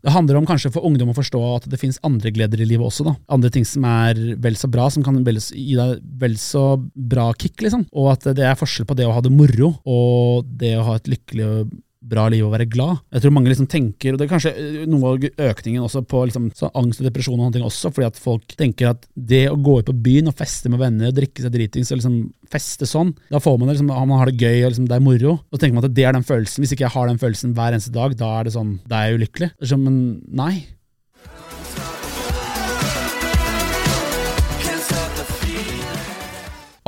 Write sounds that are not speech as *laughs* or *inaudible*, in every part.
Det handler om kanskje for ungdom å forstå at det finnes andre gleder i livet også. da. Andre ting som er vel så bra, som kan gi deg vel så bra kick. liksom. Og at det er forskjell på det å ha det moro og det å ha et lykkelig bra liv og være glad. Jeg tror mange liksom tenker, og det er kanskje eh, noe av økningen også på liksom, så angst og depresjon og sånne ting også, fordi at folk tenker at det å gå ut på byen og feste med venner og drikke seg dritings og liksom feste sånn, da får man det liksom, man har det gøy og liksom, det er moro. Da tenker man at det er den følelsen. Hvis ikke jeg har den følelsen hver eneste dag, da er det sånn, da er jeg ulykkelig. Så, men nei.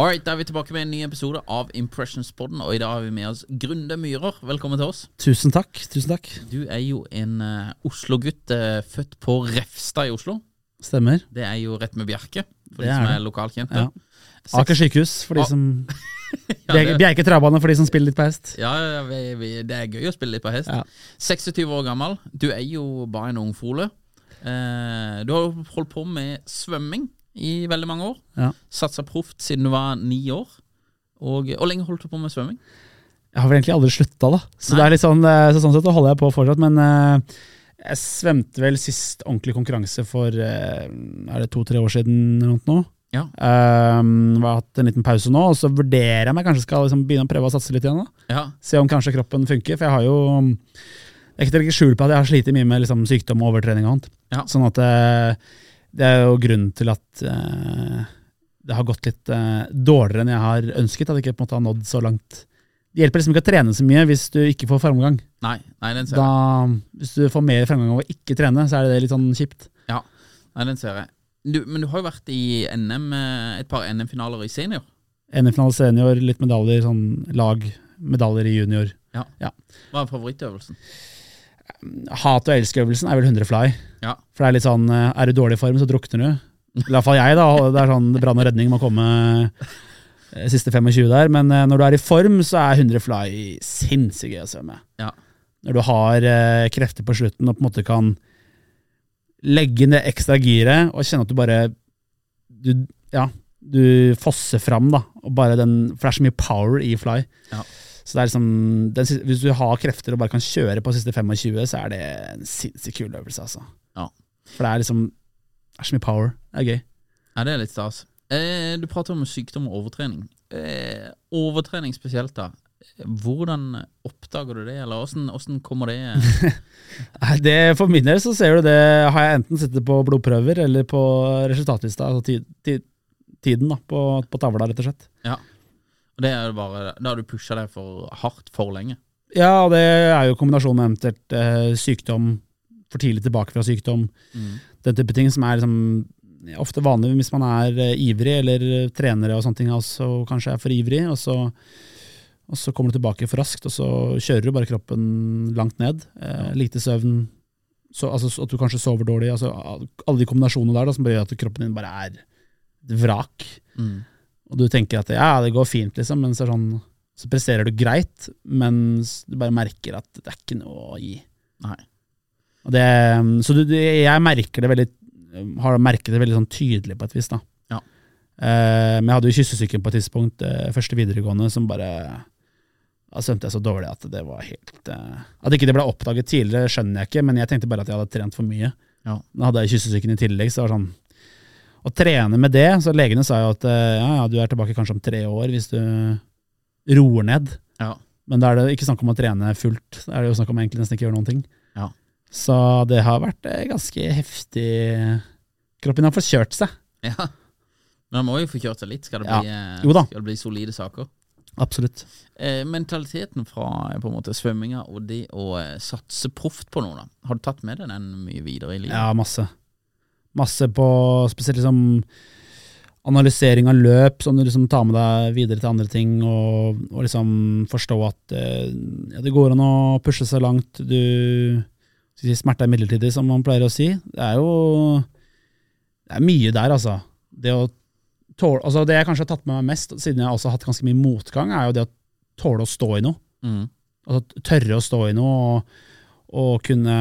Alright, Da er vi tilbake med en ny episode av Impressionspodden, og i dag har vi med oss Grunde Myhrer. Velkommen til oss. Tusen takk. tusen takk. Du er jo en uh, Oslo-gutt, uh, født på Refstad i Oslo. Stemmer. Det er jo rett med Bjerke, for Det de som er er lokalkjente. Ja. Aker sykehus, for de Ah. som *laughs* Ja, *laughs* det- Bjerke travbane for de som spiller litt på hest. Ja, ja, vi, vi, det er gøy å spille litt på hest. Ja. 26 år gammel. Du er jo bare en ung fole. Eh, du har holdt på med svømming i veldig mange år. Ja. Satsa proft siden du var ni år. Og Hvor lenge holdt du på med svømming? Jeg har vel egentlig aldri slutta, da. Så Nei. det er litt sånn, eh, så sånn sett så holder jeg på fortsatt. Men eh, jeg svømte vel sist ordentlig konkurranse for eh, er det to-tre år siden eller noe nå. Ja. Um, har hatt en liten pause nå, og så vurderer jeg meg kanskje skal liksom begynne å prøve å satse litt igjen. da. Ja. Se om kanskje kroppen funker. For jeg har jo Jeg kan ikke skjul på at jeg har slitt mye med liksom, sykdom og overtrening og annet. Ja. Sånn at det er jo grunnen til at uh, det har gått litt uh, dårligere enn jeg har ønsket. At jeg ikke på en måte har nådd så langt. Det hjelper liksom ikke å trene så mye hvis du ikke får framgang. Nei, nei, den ser jeg. Da, hvis du får mer framgang av å ikke trene, så er det litt sånn kjipt. Ja, nei, den ser jeg. Du, men du har jo vært i NM, eh, et par NM-finaler i senior. NM-finale senior, litt medaljer, sånn lag, medaljer i junior. Ja. Ja. Hva er favorittøvelsen? Hat- og elsk-øvelsen er vel 100 fly. Ja. For det er litt sånn, eh, er du i dårlig form, så drukner du. I hvert fall jeg, da. Det er sånn brann og redning må komme eh, siste 25 der. Men eh, når du er i form, så er 100 fly sinnssykt gøy å svømme. Ja. Når du har eh, krefter på slutten og på en måte kan legge det ekstra giret og kjenne at du bare du, ja, du fosser fram, da. Og bare den, for det er så mye power i fly. Ja. Så det er liksom, den, Hvis du har krefter og bare kan kjøre på siste 25, så er det en sinnssykt kul øvelse. altså. Ja. For det er liksom Det er så mye power. Det er gøy. Ja, det er litt stas. Eh, du prater om sykdom og overtrening. Eh, overtrening spesielt, da. Hvordan oppdager du det, eller åssen, åssen kommer det *laughs* Det, for min del så ser du det Har jeg enten sittet på blodprøver eller på resultatlista, altså tid, tid, tiden da, på, på tavla, rett og slett. Ja. Og det er bare Da har du pusha deg for hardt for lenge. Ja, det er jo kombinasjonen med eventuelt eh, sykdom, for tidlig tilbake fra sykdom, den type ting som er liksom ofte vanlig hvis man er eh, ivrig, eller eh, trenere og sånne ting også kanskje er for ivrig, og så, og så kommer du tilbake for raskt, og så kjører du bare kroppen langt ned. Eh, lite søvn, så, altså, at du kanskje sover dårlig, altså alle de kombinasjonene der da, som gjør at kroppen din bare er vrak. Mm. Og du tenker at ja, det går fint, liksom, men så sånn så presterer du greit, men du bare merker at det er ikke noe å gi. Nei. Og det, så du, jeg merker det veldig har merket det veldig sånn tydelig på et vis. da. Ja. Eh, men jeg hadde jo kyssesyken på et tidspunkt, eh, første videregående, som bare Da svømte jeg så dårlig at det var helt eh, At ikke det ble oppdaget tidligere, skjønner jeg ikke, men jeg tenkte bare at jeg hadde trent for mye. Ja. Da hadde jeg kyssesyken i tillegg, så det var sånn Å trene med det Så legene sa jo at eh, ja, ja, du er tilbake kanskje om tre år hvis du roer ned. Ja. Men da er det ikke snakk om å trene fullt. Da er det jo snakk om egentlig nesten ikke gjøre noen ting. Ja. Så det har vært eh, ganske heftig. Kroppen har forkjørt seg. ja. Men han må jo få kjørt seg litt, skal det Ja. bli, eh, Skal det bli solide saker. Absolutt. Eh, mentaliteten fra på en måte svømminga og det å satse proft på noe, da. Har du tatt med deg den mye videre i livet? Ja, masse. Masse på spesielt liksom analysering av løp, som du liksom tar med deg videre til andre ting, og, og liksom forstå at eh, ja, det går an å pushe seg langt. Du si, Smerte er midlertidig, som man pleier å si. Det er jo det er mye der, altså. Det tåle, altså det jeg kanskje har tatt med meg mest, siden jeg også har hatt ganske mye motgang, er jo det å tåle å stå i noe. Mm. Altså tørre å stå i noe og, og kunne,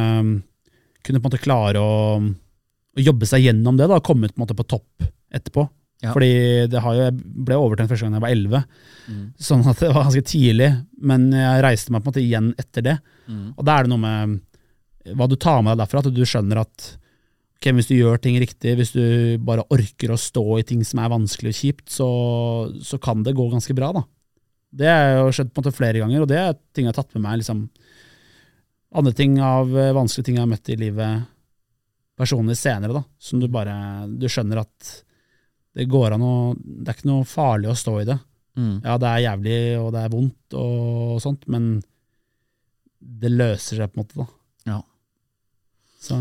kunne på en måte klare å, å jobbe seg gjennom det, da, komme ut på, på topp etterpå. Ja. Fordi det har jo, jeg ble overtent første gang jeg var 11, Mm. sånn at det var ganske tidlig, men jeg reiste meg på en måte igjen etter det. Mm. Og da er det noe med hva du tar med deg derfra, at du skjønner at okay, hvis du gjør ting riktig, hvis du bare orker å stå i ting som er vanskelig og kjipt, så, så kan det gå ganske bra, da. Det har jo skjedd på en måte flere ganger, og det er ting jeg har tatt med meg. liksom Andre ting av eh, vanskelige ting jeg har møtt i livet personlig senere, da, som du bare Du skjønner at det går an å Det er ikke noe farlig å stå i det. Mm. Ja, det er jævlig, og det er vondt og sånt, men det løser seg på en måte, da. Ja. Så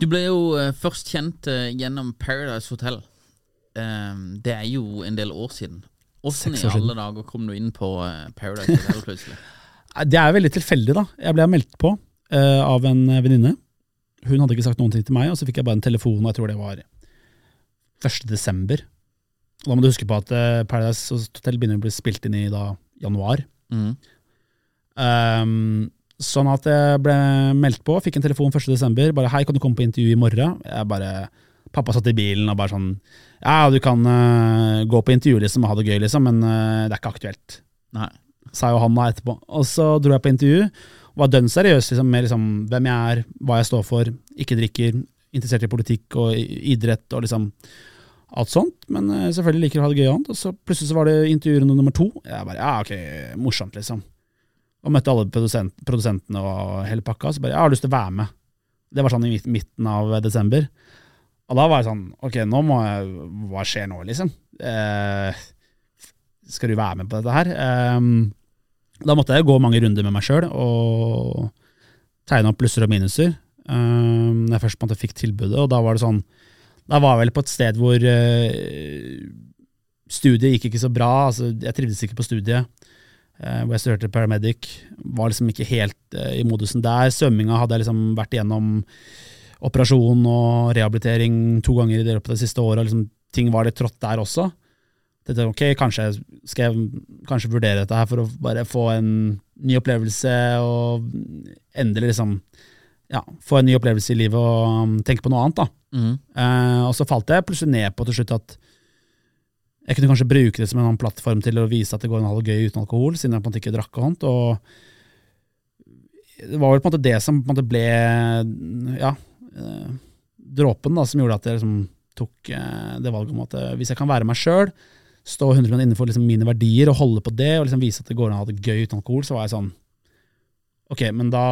Du ble jo eh, først kjent eh, gjennom Paradise Hotel. Eh, det er jo en del år siden. Åssen i alle dager kom du inn på eh, Paradise Hotel plutselig? *laughs* Det er veldig tilfeldig, da. Jeg ble meldt på av en venninne. Hun hadde ikke sagt noen ting til meg, og så fikk jeg bare en telefon, og jeg tror det var 1. desember. Og da må du huske på at eh, Paradise Hotel begynner å bli spilt inn i da januar. Mm. Um, sånn at jeg ble meldt på, fikk en telefon 1. desember, bare 'hei, kan du komme på intervju i morgen?' Jeg bare, Pappa satt i bilen og bare sånn 'ja, du kan uh, gå på intervju liksom, og ha det gøy, liksom, men uh, det er ikke aktuelt'. Nei. sa jo han da etterpå. Og så dro jeg på intervju, var dønn seriøs liksom, med liksom, hvem jeg er, hva jeg står for, ikke drikker, interessert i politikk og idrett og liksom alt sånt. Men eh, selvfølgelig liker å ha det gøy annet. Og så plutselig så var det intervjurunde nummer to. Jeg bare ja, ok, morsomt, liksom. Og møtte alle produsent, produsentene og hele pakka. Så bare jeg har lyst til å være med. Det var sånn i midten av desember. Og da var jeg sånn Ok, nå må jeg Hva skjer nå, liksom? Eh, skal du være med på dette her? Ehm, da måtte jeg gå mange runder med meg sjøl og tegne opp plusser og minuser. Um, når jeg først måte fikk tilbudet, og da var det sånn Da var jeg vel på et sted hvor eh, studiet gikk ikke så bra. altså Jeg trivdes ikke på studiet. eh, hvor jeg studerte paramedic. Var liksom ikke helt eh, i modusen der. Svømminga hadde jeg liksom vært igjennom operasjon og rehabilitering to ganger i det løpet av det siste året. Liksom, ting var litt trått der også. Tenkte, ok, kanskje skal jeg kanskje vurdere dette her for å bare få en ny opplevelse og endelig liksom ja, få en ny opplevelse i livet og um, tenke på noe annet. da. Mm. Eh, og så falt jeg plutselig ned på til slutt at jeg kunne kanskje bruke det som en plattform til å vise at det går an å ha det gøy uten alkohol, siden jeg på en måte ikke drakk og sånt. Og det var vel på en måte det som på en måte ble ja, eh, dråpen da, som gjorde at jeg liksom tok eh, det valget om at hvis jeg kan være meg sjøl, stå 100 innenfor liksom mine verdier og holde på det, og liksom vise at det går an å ha det gøy uten alkohol, så var jeg sånn Ok, men da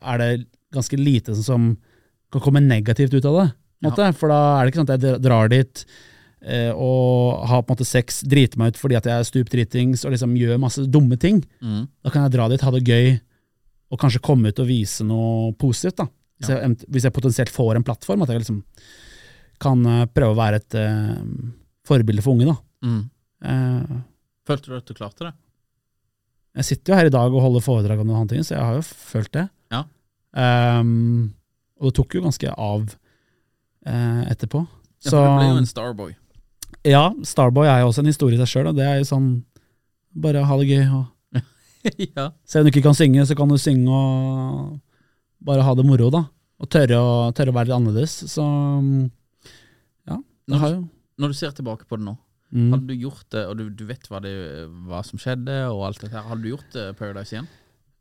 er det ganske lite som kan komme negativt ut av det. Måte, ja. For da er det ikke sånn at jeg drar dit eh, og har på en måte sex, driter meg ut fordi at jeg er stupdritings og liksom gjør masse dumme ting. Mm. Da kan jeg dra dit, ha det gøy, og kanskje komme ut og vise noe positivt. da. Hvis, jeg, hvis jeg potensielt får en plattform, at jeg liksom kan eh, prøve å være et eh, forbilde for unge. da. Mm. Eh, Følte du at du klarte det? jeg sitter jo her i dag og holder foredrag om noen ting, så jeg har jo følt det. Ja. Um, og det tok jo ganske av uh, etterpå. Ja, Så du ble jo en starboy. ja, Starboy er jo også en historie i seg sjøl, det er jo sånn Bare ha det gøy. Og *laughs* ja. selv om du ikke kan synge, så kan du synge og bare ha det moro, da. Og tørre å, tørre å være litt annerledes. Så ja, Når, du, når du ser tilbake på det nå, mm. hadde du gjort det, og du, du vet hva, det, hva som skjedde, og alt dette her, hadde du gjort eh, Paradise igjen?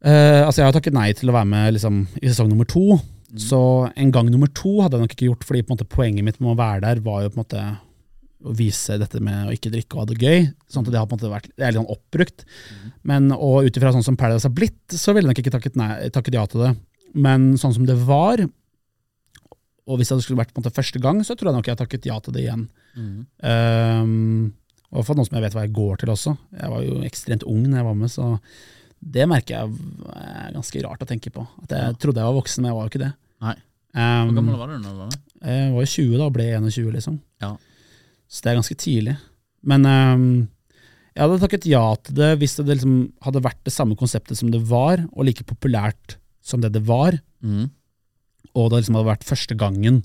Eh, altså Jeg har takket nei til å være med liksom, i sesong nummer to. Så en gang nummer to hadde jeg nok ikke gjort, fordi måte, poenget mitt med å være der var jo på en måte å vise dette med å ikke drikke og ha det gøy. Sånn at det har på en måte vært det er litt sånn oppbrukt. Men og ut ifra sånn som Paradise har blitt, så ville jeg nok ikke takket, nei, takket ja til det. Men sånn som det var, og hvis det skulle vært på en måte første gang, så tror jeg nok jeg har takket ja til det igjen. Um, og for noe som jeg vet hva jeg går til også. Jeg var jo ekstremt ung når jeg var med, så det merker jeg er ganske rart å tenke på. At jeg trodde jeg var voksen, men jeg var jo ikke det. Nei. Um, Hvor gammel var du da du var med? Jeg var jo 20 da, og ble 21 liksom. Ja. Så det er ganske tidlig. Men um, jeg hadde takket ja til det hvis det liksom hadde vært det samme konseptet som det var, og like populært som det det var, mm. og det liksom hadde vært første gangen,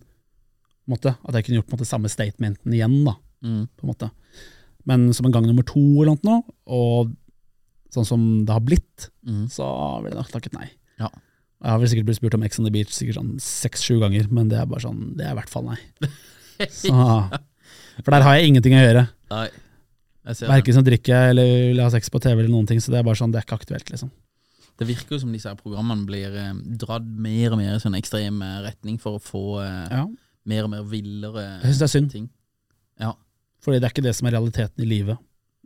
måte, at jeg kunne gjort på en måte samme statementen igjen. da, mm. på en måte. Men som en gang nummer to eller noe, og sånn som det har blitt, mm. så ville jeg nok takket nei. Ja. Jeg har vel sikkert blitt spurt om Ex on the Beach sikkert sånn seks-sju ganger, men det er bare sånn, det er i hvert fall nei. *laughs* Så, for der har jeg ingenting å gjøre. Nei. Verken som drikker eller vil ha sex på TV eller noen ting, så det er bare sånn, det er ikke aktuelt, liksom. det. det virker jo som disse her programmene blir eh, dratt mer og mer i sånn ekstrem eh, retning for å få eh, Ja, mer og mer villere jeg syns det er synd, ting. Ja. fordi det er ikke det som er realiteten i livet.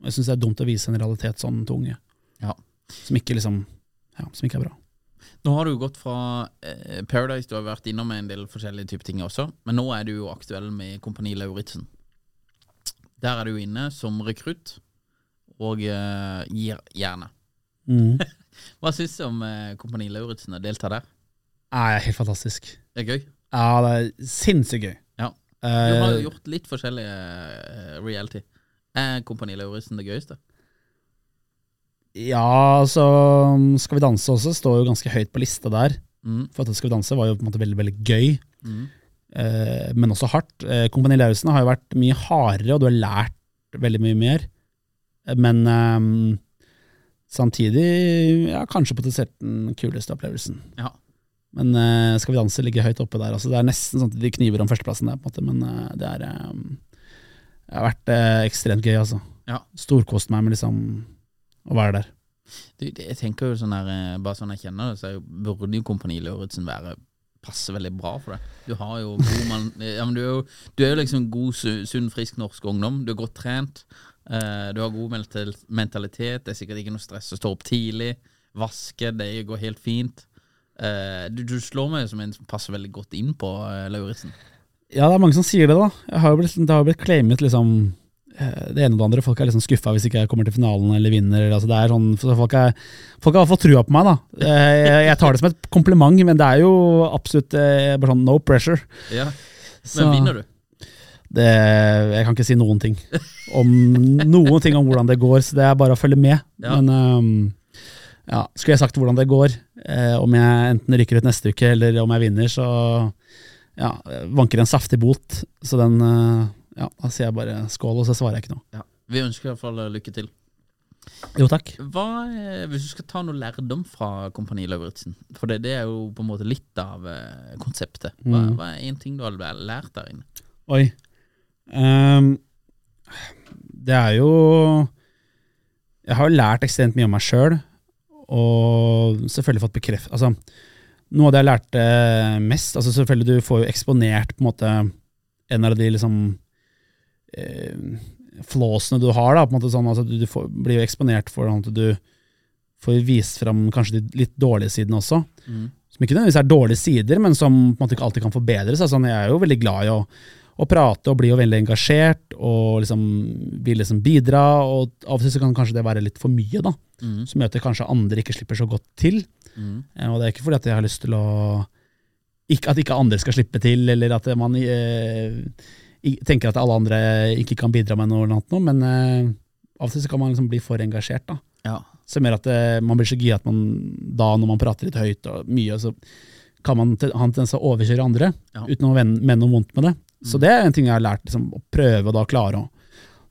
Jeg syns det er dumt å vise en realitet sånn til unge. Ja. Som ikke liksom, ja, som ikke er bra. Nå har du gått fra eh, Paradise, du har vært innom en del forskjellige typer ting også, men nå er du jo aktuell med Kompani Lauritzen. Der er du inne som rekrutt og eh, gir gjerne. Mm. *laughs* Hva syns du om eh, Kompani Lauritzen å delta der? Nei, helt fantastisk. Det er gøy. Ja, det er sinnssykt gøy. Ja. Du har Eh, jo gjort litt forskjellige eh, reality. Er Kompani Lauritzen det gøyeste? ja, så Skal vi danse også står jo ganske høyt på lista der. Mm. For at Skal vi danse var jo på en måte veldig, veldig gøy, Mm. eh, men også hardt. Eh, Kompani Lauritzen har jo vært mye hardere, og du har lært veldig mye mer. Eh, Men eh, samtidig, ja, kanskje potensielt den kuleste opplevelsen. Ja. Men uh, Skal vi danse ligger høyt oppe der. Altså, det er nesten sånn at de kniver om førsteplassen der, på en måte, men uh, det er um, Det har vært uh, ekstremt gøy, altså. Ja. Storkost meg med liksom å være der. Du, det, jeg tenker jo sånn her, Bare sånn jeg kjenner det, så burde jo Kompani Lauritzen være passe veldig bra for deg. Du har jo god man, *laughs* ja, men du, er jo, du er jo liksom god, sunn, frisk norsk ungdom. Du er godt trent. du har god mental, mentalitet. Det er sikkert ikke noe stress å stå opp tidlig. Vaske, det går helt fint. Eh, du, du slår meg som en som passer veldig godt inn på uh, Lauritzen. Ja, det er mange som sier det, da. Har blitt, det har jo blitt claimet liksom eh, det ene og det andre. Folk er liksom skuffa hvis ikke jeg kommer til finalen eller vinner. Altså, det er sånn, folk, er, folk har fått trua på meg, da. Eh, Jeg, jeg tar det som et kompliment, men det er jo absolutt eh, bare sånn no pressure. Ja. Så- vinner du? Det, jeg kan ikke si noen ting om noen ting om hvordan det går, så det er bare å følge med. Ja. Men ehm, ja, skulle jeg sagt hvordan det går, eh, om jeg enten rykker ut neste uke eller om jeg vinner, så ja, vanker en saftig bot. Så den eh, Ja, da sier jeg bare skål, og så svarer jeg ikke noe. Ja. Vi ønsker i hvert fall eh, lykke til. Jo, takk. Hva, eh, hvis du skal ta noe lærdom fra Kompani Lauritzen, for det, det er jo på en måte litt av konseptet. Hva, Mm. hva er en ting du har lært der inne? Oi. Um, det er jo Jeg har lært ekstremt mye om meg sjøl, og selvfølgelig fått bekreft... Altså, noe av det jeg lærte mest altså Selvfølgelig, du får jo eksponert på en måte en av de liksom eh, flåsene du har, da, på en måte sånn, altså, du, får, blir jo eksponert for sånn at du får vist fram kanskje de litt dårlige sidene også. Mm. Som ikke nødvendigvis er dårlige sider, men som på en måte ikke alltid kan forbedres. Altså, jeg er jo veldig glad i å, å prate og bli jo veldig engasjert og liksom vil liksom bidra. Og av og til så kan kanskje det være litt for mye, da. Mm. Som gjør at det kanskje andre ikke slipper så godt til. Mm. Eh, Og det er ikke fordi at jeg har lyst til å ikke, At ikke andre skal slippe til, eller at man eh, tenker at alle andre ikke kan bidra med noe, eller noe men eh, av og til så kan man liksom bli for engasjert. da Ja. som gjør at det, man blir så gira at man da, når man prater litt høyt og mye, så kan man ha en tendens til å overkjøre andre, Ja. uten å mene noe vondt med det. Så det er en ting jeg har lært, liksom, å prøve å da klare å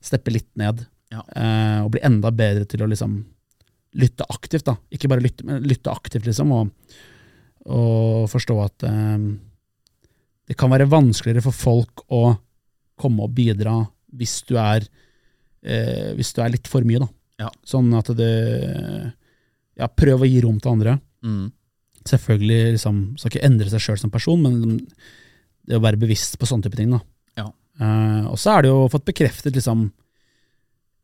steppe litt ned. Ja. Eh, og bli enda bedre til å liksom lytte aktivt, da. Ikke bare lytte, men lytte aktivt, liksom. Og, og forstå at eh, det kan være vanskeligere for folk å komme og bidra hvis du er, eh, hvis du er litt for mye, da. Ja. Sånn at det Ja, prøv å gi rom til andre. Mm. Selvfølgelig liksom, skal ikke endre seg sjøl som person, men det å være bevisst på sånne type ting. da. Ja. Eh, og så er det jo fått bekreftet liksom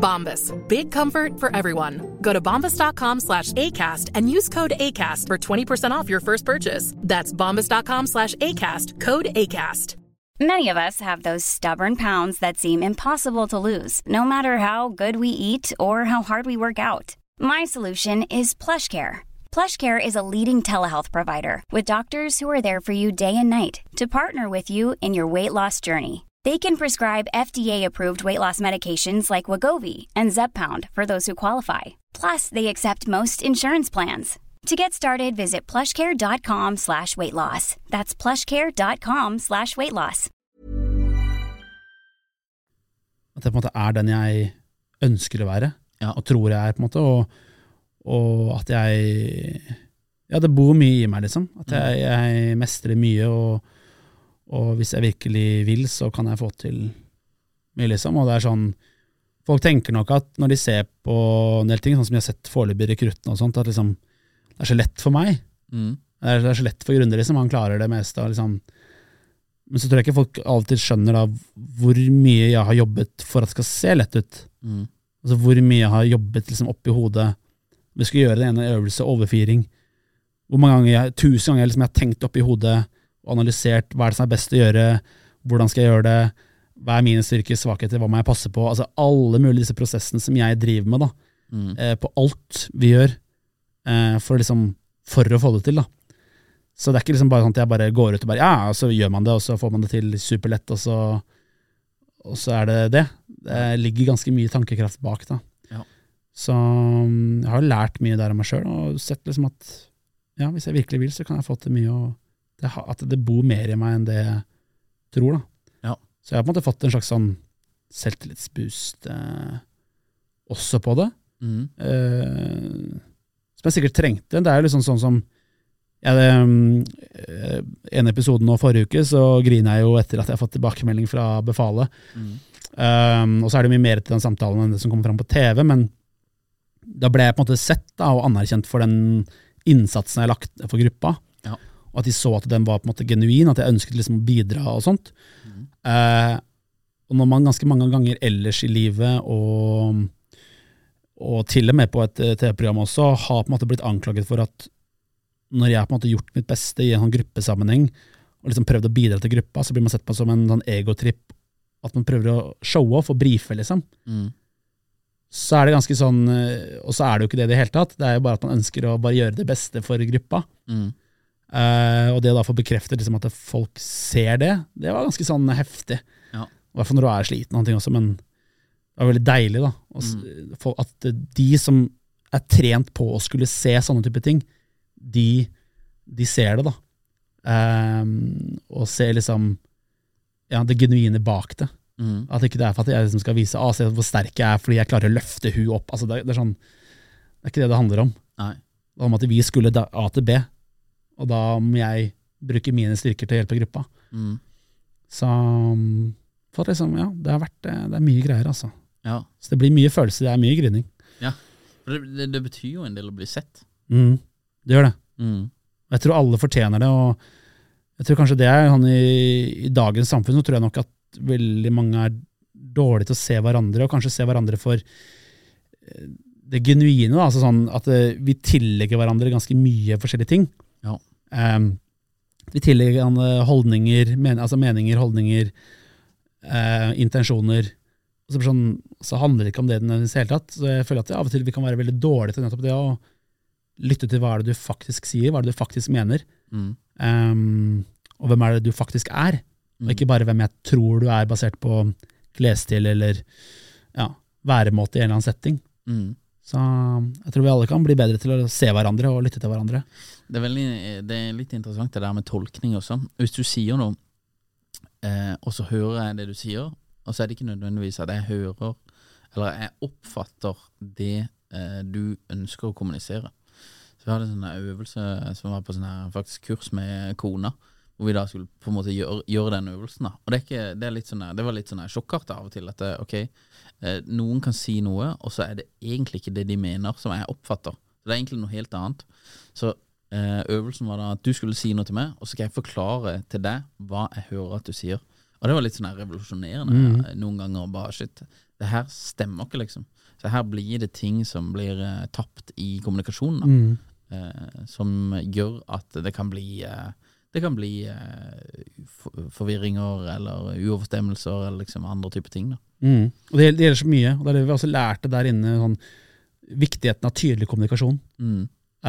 Bombas. Big comfort for everyone. Go to bombas.com slash ACAST and use code ACAST for 20% off your first purchase. That's bombas.com slash ACAST. Code ACAST. Many of us have those stubborn pounds that seem impossible to lose, no matter how good we eat or how hard we work out. My solution is PlushCare. PlushCare is a leading telehealth provider with doctors who are there for you day and night to partner with you in your weight loss journey. They can prescribe FDA-approved weight loss medications like Wagovi and Zepbound for those who qualify. Plus, they accept most insurance plans. To get started, visit plushcare.com slash weight loss. That's plushcare.com slash weight loss. At jeg på en måte er den jeg ønsker å være, Ja. og tror jeg er, på en måte, og, og at jeg Ja, det bor mye i meg, liksom. At jeg, jeg mestrer mye, og, og hvis jeg virkelig vil, så kan jeg få til mye, liksom. Og det er sånn Folk tenker nok at når de ser på en del ting, sånn som de har sett foreløpig i rekruttene og sånt, at liksom det er så lett for meg. Mm. Det er, det er så lett for gründere, liksom. Han klarer det meste. Liksom. Men så tror jeg ikke folk alltid skjønner da hvor mye jeg har jobbet for at det skal se lett ut. Mm. Altså Hvor mye jeg har jobbet liksom oppi hodet. Vi skulle gjøre den ene øvelse, overfiring. Hvor mange ganger jeg, tusen ganger liksom jeg har tenkt oppi hodet analysert hva er det som er best å gjøre, hvordan skal jeg gjøre det, hva er mine styrker, svakheter, hva må jeg passe på? Altså Alle mulige disse prosessene som jeg driver med, da, Mm. eh, på alt vi gjør, eh, for, liksom, for å få det til. da. Så det er ikke liksom bare sånn at jeg bare går ut og bare ja, og så gjør man det, og så får man det til superlett, og så, og så er det det. Det ligger ganske mye tankekraft bak. da. Ja. Så jeg har lært mye der av meg sjøl, og sett liksom at ja, hvis jeg virkelig vil, så kan jeg få til mye. og det, At det bor mer i meg enn det jeg tror. da. Ja. Så jeg har på en måte fått en slags sånn selvtillitsboost eh, også på det. Mm. Eh, som jeg sikkert trengte. Det er jo liksom sånn som ja, det, eh, En episode nå forrige uke så griner jeg jo etter at jeg har fått tilbakemelding fra befalet. Mm. Um, og så er det mye mer til den samtalen enn det som kommer fram på TV, men da ble jeg på en måte sett da, og anerkjent for den innsatsen jeg har lagt for gruppa. Og at de så at den var på en måte genuin, at jeg ønsket liksom å bidra og sånt. Eh, og når man ganske mange ganger ellers i livet, og, og til og med på et eh, TV-program også, har på en måte blitt anklaget for at når jeg på en måte gjort mitt beste i en sånn gruppesammenheng, og liksom prøvd å bidra til gruppa, så blir man sett på som en sånn egotripp. At man prøver å showe off og brife, liksom. Mm. Så er det ganske sånn eh, Og så er det jo ikke det i det hele tatt. Det er jo bare at man ønsker å bare gjøre det beste for gruppa. Mm. Eh, og det å da få bekreftet liksom at folk ser det, det var ganske sånn heftig. Ja. I hvert fall når du er sliten, og ting også, men det var veldig deilig da, s- at de som er trent på å skulle se sånne type ting, de, de ser det, da. Um, og ser liksom ja, det genuine bak det. Mm. At ikke det er for at jeg liksom skal vise ah, se hvor sterk jeg er fordi jeg klarer å løfte hun opp. Altså, det, det, er sånn, det er ikke det det handler om. Nei. Det handler om at vi skulle da A til B, og da må jeg bruke mine styrker til å hjelpe gruppa. Mm. Så um, for liksom, ja, det har vært eh, det er mye greier, altså. Ja. Så det blir mye følelser, det er mye grining. For det, det, det betyr jo en del å bli sett. Mm, det gjør det. Mm. Jeg tror alle fortjener det, og jeg tror kanskje det er han i, i dagens samfunn, så tror jeg nok at veldig mange er dårlige til å se hverandre, og kanskje se hverandre for eh, det genuine, da, altså sånn at eh, vi tillegger hverandre ganske mye forskjellige ting. Ehm, vi tillegger holdninger, men, altså meninger, holdninger, eh, intensjoner. Så, sånn, så handler det ikke om det i det hele tatt. Så jeg føler at det av og til vi kan være veldig dårlige til nettopp det å lytte til hva er det du faktisk sier, hva er det du faktisk mener, Mm. ehm, og hvem er det du faktisk er, og Mm. ikke bare hvem jeg tror du er, basert på klesstil eller ja, væremåte i en eller annen setting. Mm. Så jeg tror vi alle kan bli bedre til å se hverandre og lytte til hverandre. Det er, veldig, det er litt interessant det der med tolkning også. Hvis du sier noe, eh, og så hører jeg det du sier, og så er det ikke nødvendigvis at jeg hører eller jeg oppfatter det eh, du ønsker å kommunisere. Så vi hadde en sånn øvelse som var på sånn faktisk kurs med kona, hvor vi da skulle på en måte gjøre, gjøre den øvelsen. da. Og det, er ikke, det, er litt sånn det var litt sånn sjokkart sjokkartet av og til. At det, ok, eh, noen kan si noe, og så er det egentlig ikke det de mener som jeg oppfatter. Så det er egentlig noe helt annet. Så eh, øvelsen var da at du skulle si noe til meg, og så skal jeg forklare til deg hva jeg hører at du sier. Og det var litt sånn revolusjonerende mm. noen ganger. Bare shit, det her stemmer ikke, liksom. Så her blir det ting som blir eh, tapt i kommunikasjonen. Da Mm. eh, som gjør at det kan bli eh, Det kan bli eh, forvirringer eller uoverstemmelser eller liksom andre typer ting. Mm. Og det, det gjelder så mye, og det er det vi også lærte der inne, sånn, viktigheten av tydelig kommunikasjon. Mm.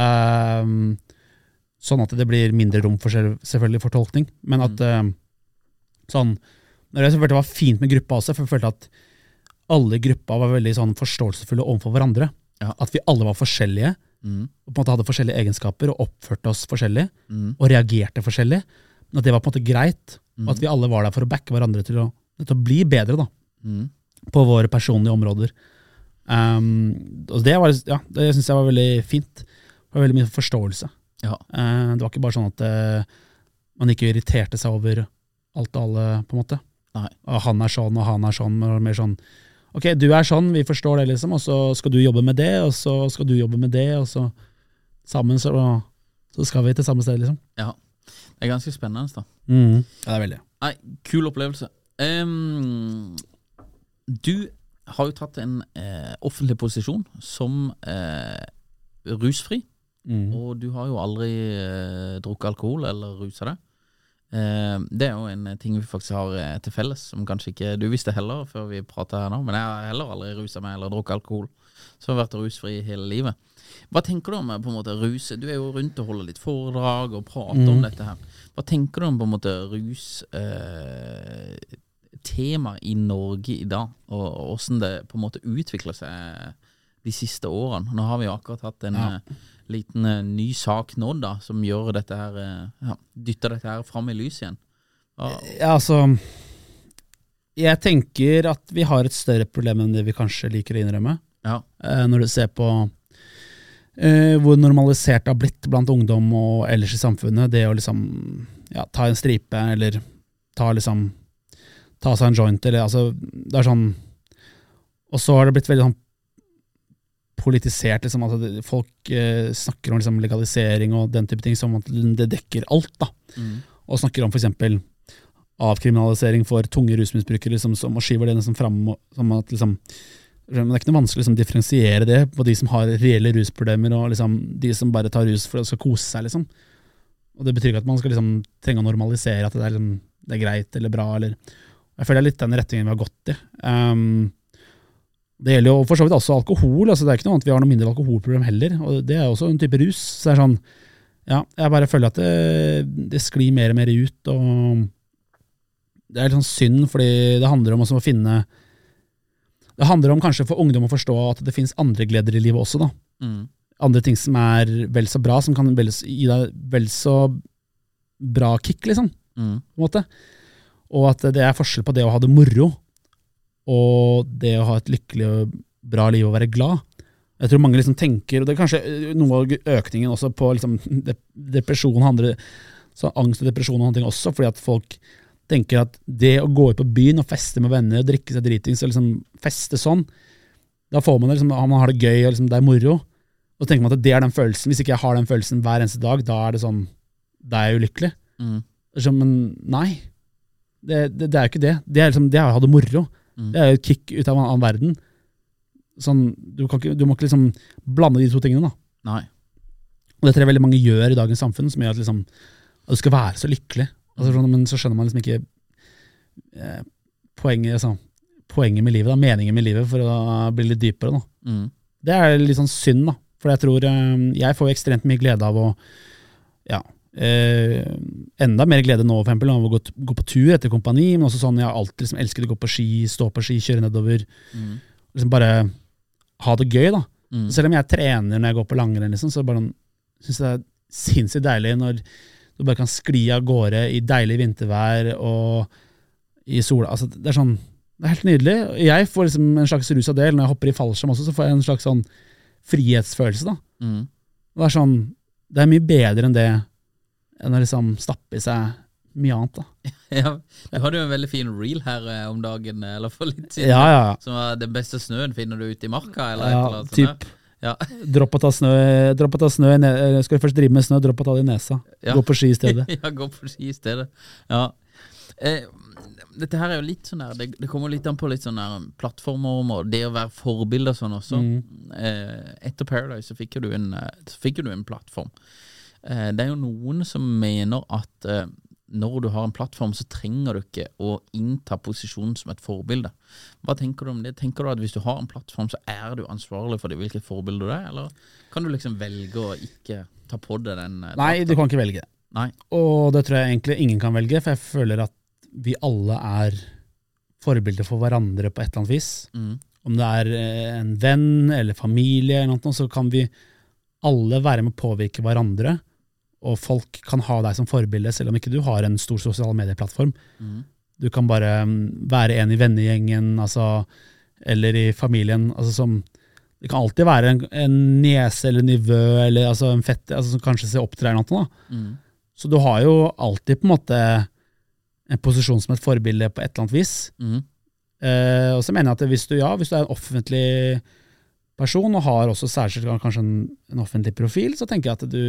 Ehm, sånn at det blir mindre rom for selv- selvfølgelig for tolkning. Men at ehm, sånn når Jeg følte det var fint med gruppa også, for jeg følte at alle i gruppa var veldig sånn forståelsesfulle overfor hverandre. Ja. At vi alle var forskjellige, Mm. og på en måte hadde forskjellige egenskaper og oppførte oss forskjellig, Mm. og reagerte forskjellig. Men at det var på en måte greit, Mm. og at vi alle var der for å backe hverandre til å, til å bli bedre da, Mm. på våre personlige områder. Um, og det var, ja, det syns jeg var veldig fint. Det var veldig mye forståelse. Ja. Uh, det var ikke bare sånn at uh, man ikke irriterte seg over alt og alle, på en måte. Nei. Og han er sånn, og han er sånn. Men mer sånn Ok, du er sånn, vi forstår det, liksom, og så skal du jobbe med det, og så skal du jobbe med det, og så sammen så, så skal vi til samme sted, liksom. ja. Det er ganske spennende, da. Ja, det er veldig. Nei, kul opplevelse. Um, du har jo tatt en eh, offentlig posisjon som eh, rusfri, Mm. og du har jo aldri eh, drukket alkohol eller rusa deg. Eh, det er jo en ting vi faktisk har eh, til felles, som kanskje ikke du visste heller før vi prata her nå, men jeg har heller aldri rusa meg eller drukket alkohol. Så jeg har vært rusfri hele livet. Hva tenker du om eh, på en måte rus? Du er jo rundt og holder litt foredrag og prater om dette her. Hva tenker du om på en måte rus eh, tema i Norge i dag, og hvordan det på en måte utvikler seg de siste årene? Nå har vi jo akkurat hatt en Ja. uh, liten uh, ny sak nå, da, som gjør dette her uh, ja, dytter dette her fram i lyset igjen. Ja, altså Jeg tenker at vi har et større problem enn det vi kanskje liker å innrømme. ja, når du ser på hvor normalisert det har blitt blant ungdom og ellers i samfunnet, det å liksom ja, ta en stripe, eller ta liksom ta seg en joint, eller altså Det er sånn Og så har det blitt veldig sånn politisert, liksom. Altså, folk eh, snakker om liksom, legalisering og den type ting som at det dekker alt, da. mm, Og snakker om eksempel avkriminalisering for tunge rusmisbrukere, liksom, som, og skyver det liksom fram som at liksom det er ikke noe vanskelig å liksom, differensiere det på de som har reelle rusproblemer, og liksom, de som bare tar rus for å skal kose seg. Liksom. Og Det betyr ikke at man skal liksom, trenge å normalisere at det er, liksom, det er greit eller bra. Eller. Jeg føler det er litt den retningen vi har gått i. Um, det gjelder jo for så vidt også alkohol. altså Det er ikke noe annet vi har noe mindre alkoholproblem heller. og Det er også en type rus. så det er sånn, ja, Jeg bare føler at det, det sklir mer og mer ut. og Det er litt sånn synd, fordi det handler om å finne Det handler om kanskje for ungdom å forstå at det finnes andre gleder i livet også. da. mm, Andre ting som er vel så bra, som kan gi deg vel så bra kick, liksom. mm, på en måte. Og at det er forskjell på det å ha det moro og det å ha et lykkelig og bra liv og være glad. Jeg tror mange liksom tenker, og det er kanskje øh, noe av økningen også på liksom *laughs* de- depresjon andre, så angst og depresjon og andre ting også, fordi at folk tenker at det å gå ut på byen og feste med venner og drikke seg dritings og liksom feste sånn, da får man det liksom, man har det gøy og liksom, det er moro. Og så tenker man at det er den følelsen. Hvis ikke jeg har den følelsen hver eneste dag, da er det sånn, da er jeg ulykkelig. mm, Så, men nei, det, det, det er jo ikke det. Det er, liksom, det er å ha det moro. Mm. Det er jo et kick ut av en annen verden. Sånn, du, kan ikke, du må ikke liksom blande de to tingene. da. Nei. Og det tror jeg veldig mange gjør i dagens samfunn, som gjør at, liksom, at du skal være så lykkelig. Altså, sånn, men så skjønner man liksom ikke eh, poenget, altså, poenget med livet, da, meningen med livet, for å bli litt dypere. Da. Mm, Det er litt sånn synd, da. For jeg tror eh, Jeg får ekstremt mye glede av å Ja. Eh, enda mer glede nå for eksempel, av å gå, gå på tur etter kompani, men også sånn jeg har alltid liksom elsket å gå på ski, stå på ski, kjøre nedover. Mm. Liksom bare ha det gøy, da. Mm. Selv om jeg trener når jeg går på langrenn, liksom, så bare syns jeg det er sinnssykt deilig når du bare kan skli av gårde i deilig vintervær og i sola. Altså, det er sånn Det er helt nydelig. Jeg får liksom en slags rus av det. Når jeg hopper i fallskjerm også, så får jeg en slags sånn frihetsfølelse, da. Mm. Det er sånn Det er mye bedre enn det enn å liksom stappe i seg mye annet, da. *laughs* Ja, du hadde jo en veldig fin reel her eh, om dagen, eh, eller for litt siden. Ja, ja, ja. Som var den beste snøen finner du ute i marka, eller et eller annet typ. sånt. Ja. *laughs* Dropp å ta snø, dropp å ta snø eh, Skal du først drive med snø, dropp å ta det i nesa. Ja. Gå på ski i stedet. *laughs* ja, gå på ski i stedet. Ja. Eh, dette her er jo litt sånn her Det, det kommer litt an på litt sånn her plattformer og det å være forbilde og sånn også. Mm. Eh, etter Paradise så fikk jo du en, så fikk jo du en plattform. Eh, det er jo noen som mener at eh, når du har en plattform, så trenger du ikke å innta posisjonen som et forbilde. Hva tenker du om det? Tenker du at hvis du har en plattform, så er du ansvarlig for det, hvilket forbilde du er, eller kan du liksom velge å ikke ta på deg den? eh, Nei, du kan ikke velge det. Nei. Og det tror jeg egentlig ingen kan velge, for jeg føler at vi alle er forbilder for hverandre på et eller annet vis. Mm. Om det er en venn eller familie, eller noe, så kan vi alle være med å påvirke hverandre. Og folk kan ha deg som forbilde, selv om ikke du har en stor sosiale medieplattform. Mm. Du kan bare mm, være en i vennegjengen, altså, eller i familien. Altså, som, det kan alltid være en, en niese eller nivø eller altså, en fette altså, som kanskje ser opp til deg. noe. Mm. Så du har jo alltid på en måte en posisjon som et forbilde på et eller annet vis. Mm. Eh, og så mener jeg at hvis du, ja, hvis du er en offentlig person og har også særskilt kanskje en, en offentlig profil, så tenker jeg at du,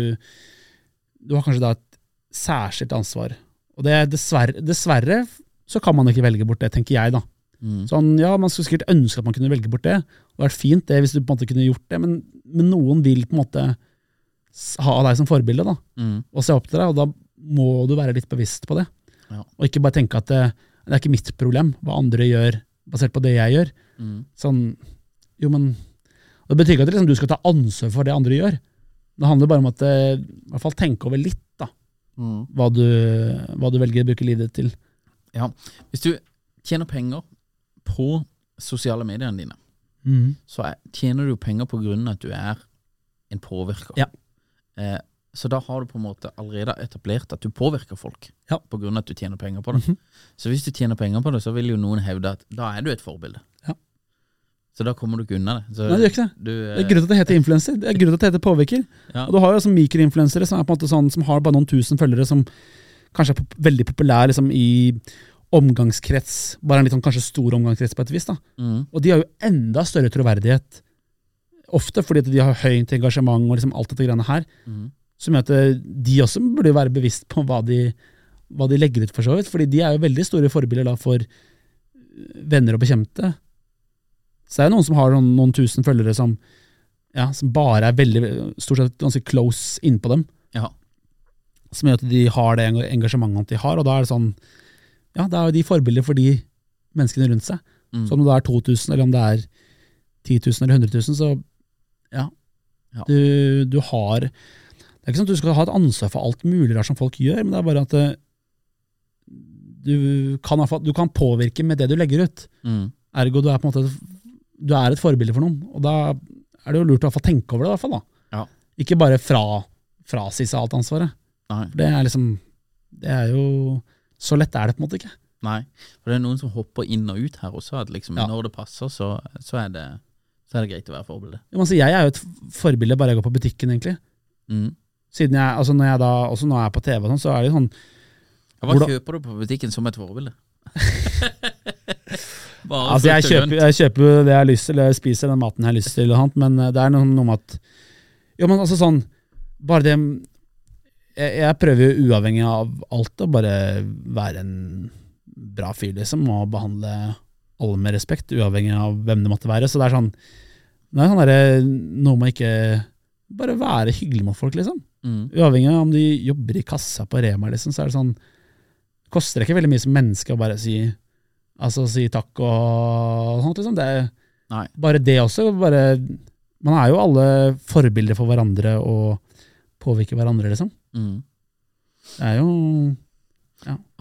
du har kanskje da et særskilt ansvar. Og det er dessverre, dessverre så kan man ikke velge bort det, tenker jeg, da. Mm. Sånn, ja, Man skulle sikkert ønske at man kunne velge bort det. Det hadde vært fint det hvis du på en måte kunne gjort det, men, men noen vil på en måte ha deg som forbilde da, Mm. og se opp til deg, og da må du være litt bevisst på det. Ja. Og ikke bare tenke at det, det er ikke mitt problem hva andre gjør, basert på det jeg gjør. Mm. Sånn, jo, men Det betyr ikke at liksom, du skal ta ansvar for det andre gjør. Det handler bare om at eh, i hvert fall tenke over litt da, Mm. hva du, hva du velger å bruke livet ditt til. Ja. Hvis du tjener penger på sosiale mediene dine, mm. så er, tjener du penger på grunn av at du er en påvirker. Ja. Eh, så da har du på en måte allerede etablert at du påvirker folk, Ja. på grunn av at du tjener penger på det. Mhm. Så hvis du tjener penger på det, så vil jo noen hevde at da er du et forbilde. Så da kommer du ikke unna det. Så Nei, det gjør ikke det. Du, Det er grunn til at det heter influenser. Det er grunn til at det heter påvirker. Ja. Og du har jo sånn mikroinfluensere som er på en måte sånn, som har bare noen tusen følgere, som kanskje er veldig populære liksom, i omgangskrets, bare en litt sånn kanskje stor omgangskrets på et vis. da. mm, Og de har jo enda større troverdighet, ofte fordi de har høyt engasjement og liksom alt dette greiene her, mm, som gjør at eh, de også burde være bevisst på hva de, hva de legger ut, for så vidt. Fordi de er jo veldig store forbilder da for venner og bekjente. Så det er noen som har noen, noen tusen følgere som, ja, som bare er veldig, stort sett ganske close innpå dem, ja. som gjør at de har det engasjementet de har, og da er det sånn, ja, da er jo de forbilder for de menneskene rundt seg. Mm. Så om det er 2000, eller om det er 10 000 eller 100 000, så ja. Ja. Du, du har Det er ikke sånn at du skal ha et ansvar for alt mulig rart som folk gjør, men det er bare at det, du, kan, du kan påvirke med det du legger ut. Mm. Ergo du er på en måte Du er et forbilde for noen, og da er det jo lurt å tenke over det. i hvert fall da. Ja. Ikke bare fra, frasi seg alt ansvaret. Nei. For det er liksom Det er jo Så lett er det på en måte ikke. Nei. For det er noen som hopper inn og ut her også. At liksom Ja. når det passer, så, så, er det, så er det greit å være forbilde. Men altså, jeg er jo et forbilde bare jeg går på butikken, egentlig. Mm. Siden jeg, altså når jeg da, også når jeg er på TV, og sånn, så er det jo sånn Hva Hvordan- kjøper du på butikken som et forbilde? *laughs* Altså jeg kjøper, jeg kjøper det jeg har lyst til, jeg spiser den maten jeg har lyst til, men eh, det er noe, noe med at Jo, men altså sånn Bare det Jeg, jeg prøver jo uavhengig av alt å bare være en bra fyr, liksom, og behandle alle med respekt, uavhengig av hvem det måtte være. Så det er sånn Det er sånn derre Noe med ikke Bare være hyggelig mot folk, liksom. Mm. Uavhengig av om de jobber i kassa på Rema, liksom, så er det sånn Koster det ikke veldig mye som menneske å bare si Altså si takk og sånt, liksom. Det Nei. bare det også. Bare Man er jo alle forbilder for hverandre og påvirker hverandre, liksom. Mm. Det er jo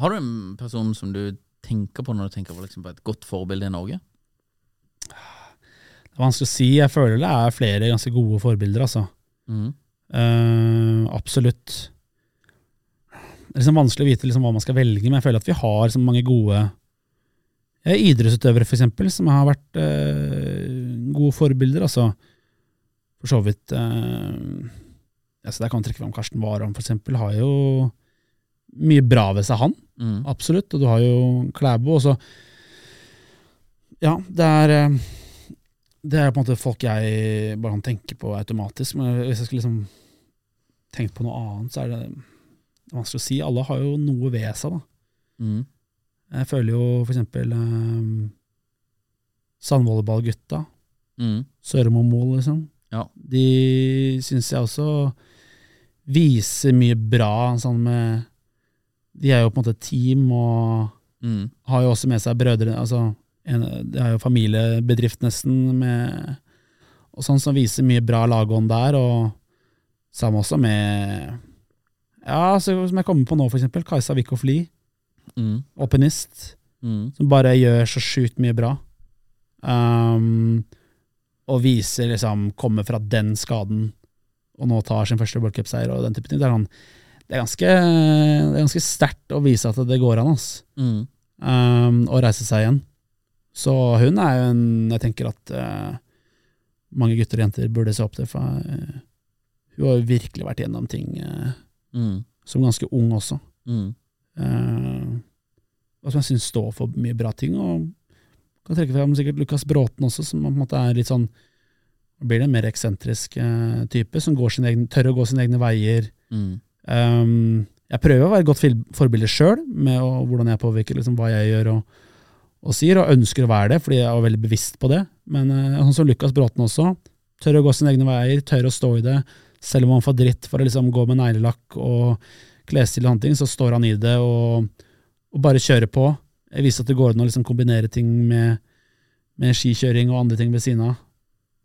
Har du en person som du tenker på når du tenker på, liksom, på et godt forbilde i Norge? Det er vanskelig å si. Jeg føler det er flere ganske gode forbilder, altså. Mm. Uh, absolutt. Det er liksom vanskelig å vite liksom hva man skal velge, men jeg føler at vi har så mange gode ja, idrettsutøvere, for eksempel, som har vært eh, gode forbilder. Altså, for så vidt eh, altså Der kan man trekke fram Karsten Warholm, eksempel. Har jo mye bra ved seg, han. Mm. Absolutt. Og du har jo Klæbo. Og så Ja, det er eh, Det er på en måte folk jeg bare kan tenke på automatisk. Men hvis jeg skulle liksom tenkt på noe annet, så er det, det er vanskelig å si. Alle har jo noe ved seg, da. Mm. Jeg føler jo for eksempel um, Sandvolleyballgutta. Mm. Sørmo-Mol, liksom. Ja. De syns jeg også viser mye bra, sånn med De er jo på en måte et team, og Mm. har jo også med seg brødre altså, en, De har jo familiebedrift nesten, med, og sånn som viser mye bra lagånd der, og samme også med Ja, så, som jeg kommer på nå, for eksempel, Kajsa Wickhoff Lie, Mm. alpinist, Mm. som bare gjør så sjukt mye bra. Um, og viser liksom Kommer fra den skaden og nå tar sin første World Cup-seier og den type ting. Det er, sånn, det er ganske, det er ganske sterkt å vise at det går an, ass. Mm. Um, reise seg igjen. Så hun er jo en Jeg tenker at uh, mange gutter og jenter burde se opp til, for uh, hun har jo virkelig vært gjennom ting uh, Mm. som ganske ung også. Mm. Og som jeg syns står for mye bra ting. Og kan trekke fram sikkert Lukas Bråten også, som på en måte er litt sånn Blir det en mer eksentrisk eh, type, som går sin egen, tør å gå sine egne veier. Mm. Um, jeg prøver å være et godt forbilde sjøl, med å, hvordan jeg påvirker liksom, hva jeg gjør og, og sier, og ønsker å være det, fordi jeg er veldig bevisst på det. Men uh, sånn som Lukas Bråten også, tør å gå sine egne veier, tør å stå i det. Selv om han får dritt for å liksom gå med neglelakk og klesstil og andre ting, så står han i det og, og bare kjøre på. Jeg viser at det går an å liksom kombinere ting med, med skikjøring og andre ting ved siden av.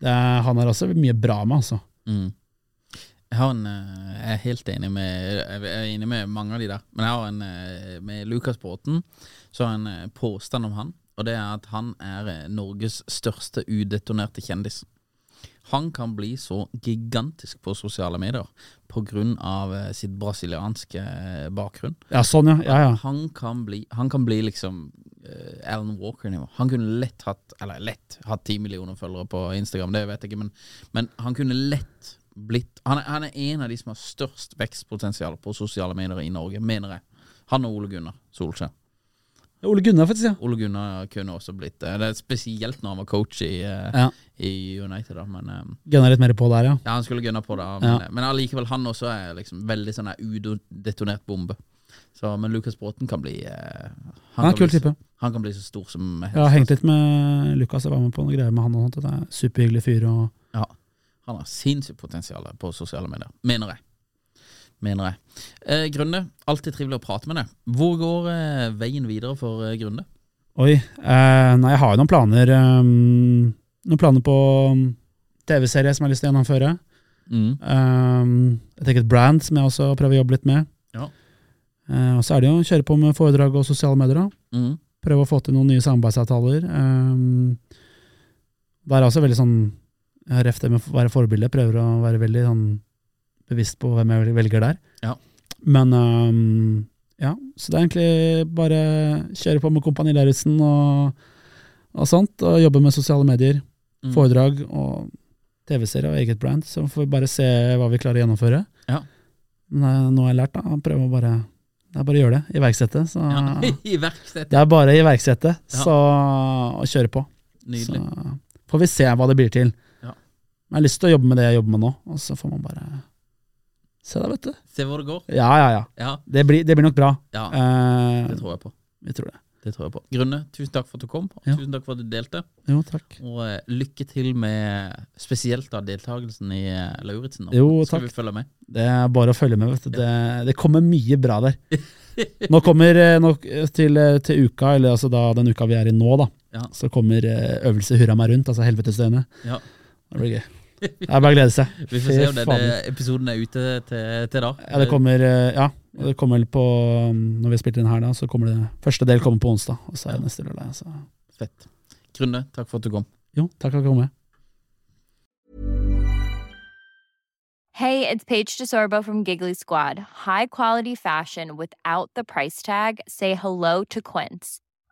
Er, han er også mye bra med, altså. Mm. Jeg, har en, eh, jeg er helt enig med Jeg er enig med mange av de der. Men jeg har en eh, med Lukas Bråten. Så har jeg en eh, påstand om han. Og det er at han er Norges største udetonerte kjendis. Han kan bli så gigantisk på sosiale medier av eh, sitt brasilianske eh, bakgrunn. Ja, sånn, ja. ja, ja. Han kan bli, han kan bli liksom eh, Alan Walker-nivå. Han kunne lett hatt Eller lett hatt ti millioner følgere på Instagram, det vet jeg ikke, men, men han kunne lett blitt han er, han er en av de som har størst vekstpotensial på sosiale medier i Norge, mener jeg. Han og Ole Gunnar Solskjær. Ole Gunnar, faktisk, ja. Ole Gunnar kunne også blitt det. Det er Spesielt når han var coach i, eh, ja. i United, da, men Um, Gunna litt mer på der, ja. ja, han skulle gunna på det, men, Ja. men allikevel, han også er liksom veldig sånn udetonert bombe. Så, men Lucas Bråten kan bli uh, Han er kul type. Han kan bli så stor som helst. Jeg har hengt litt med Lukas, jeg var med på noen greier med han og sånt. Det er superhyggelig fyr. og Ja, han har sinnssykt potensial på sosiale medier, mener jeg. Mener jeg. Eh, Grunde, alltid trivelig å prate med deg. Hvor går eh, veien videre for eh, Grunde? Oi. Eh, nei, jeg har jo noen planer. Um, noen planer på um, TV-serie som jeg har lyst til å gjennomføre. Mm. Um, et brand som jeg også prøver å jobbe litt med. Ja. Eh, og så er det jo å kjøre på med foredrag og sosiale medier. da. Mm. Prøve å få til noen nye samarbeidsavtaler. Um, det er også veldig sånn Ref det med å være forbilde. Prøver å være veldig sånn bevisst på hvem jeg velger der. Ja. Men um, ja, så det er egentlig bare kjøre på med Kompani Lauritzen og, og sånt, og jobbe med sosiale medier, Mm. foredrag og TV-serie og eget brand. Så får vi bare se hva vi klarer å gjennomføre. Ja. Men eh, nå har jeg lært, da. Prøve å bare Det er bare å gjøre det. Iverksette. Så Ja. *laughs* iverksette. det er bare å iverksette, Ja. så å kjøre på. Nydelig. Så får vi se hva det blir til. Ja. Jeg har lyst til å jobbe med det jeg jobber med nå, og så får man bare se da, vet du. Se hvor det går. Ja, ja, ja. Ja, Det blir, det blir nok bra. ja uh, det tror jeg på. Jeg tror det. Det tror jeg på. Grunne, tusen takk for at du kom, og Ja. tusen takk for at du delte. Jo, takk. Og uh, lykke til med spesielt da deltakelsen i uh, Lauritzen. Jo, takk. Skal vi følge med? Det er bare å følge med, vet du. Det, det kommer mye bra der. *laughs* Nå kommer nok nå, til, eh, til uka, eller altså da den uka vi er i nå, da, Ja. så kommer eh, øvelse Hurra meg rundt, altså Helvetesdøgnet. Ja. Det blir gøy. Det er bare å glede seg. *laughs* Vi får se om denne episoden er ute til, til da. Ja, det kommer eh, Ja, det kommer på um, Når vi har spilt inn her, da, så kommer det Første del kommer på onsdag, og så er det neste lørdag. Så. Fett. Grunde, takk for at du kom. Jo, takk for at du kom med. Hey, it's Paige DeSorbo from Giggly Squad. High quality fashion without the price tag. Say hello to Quince.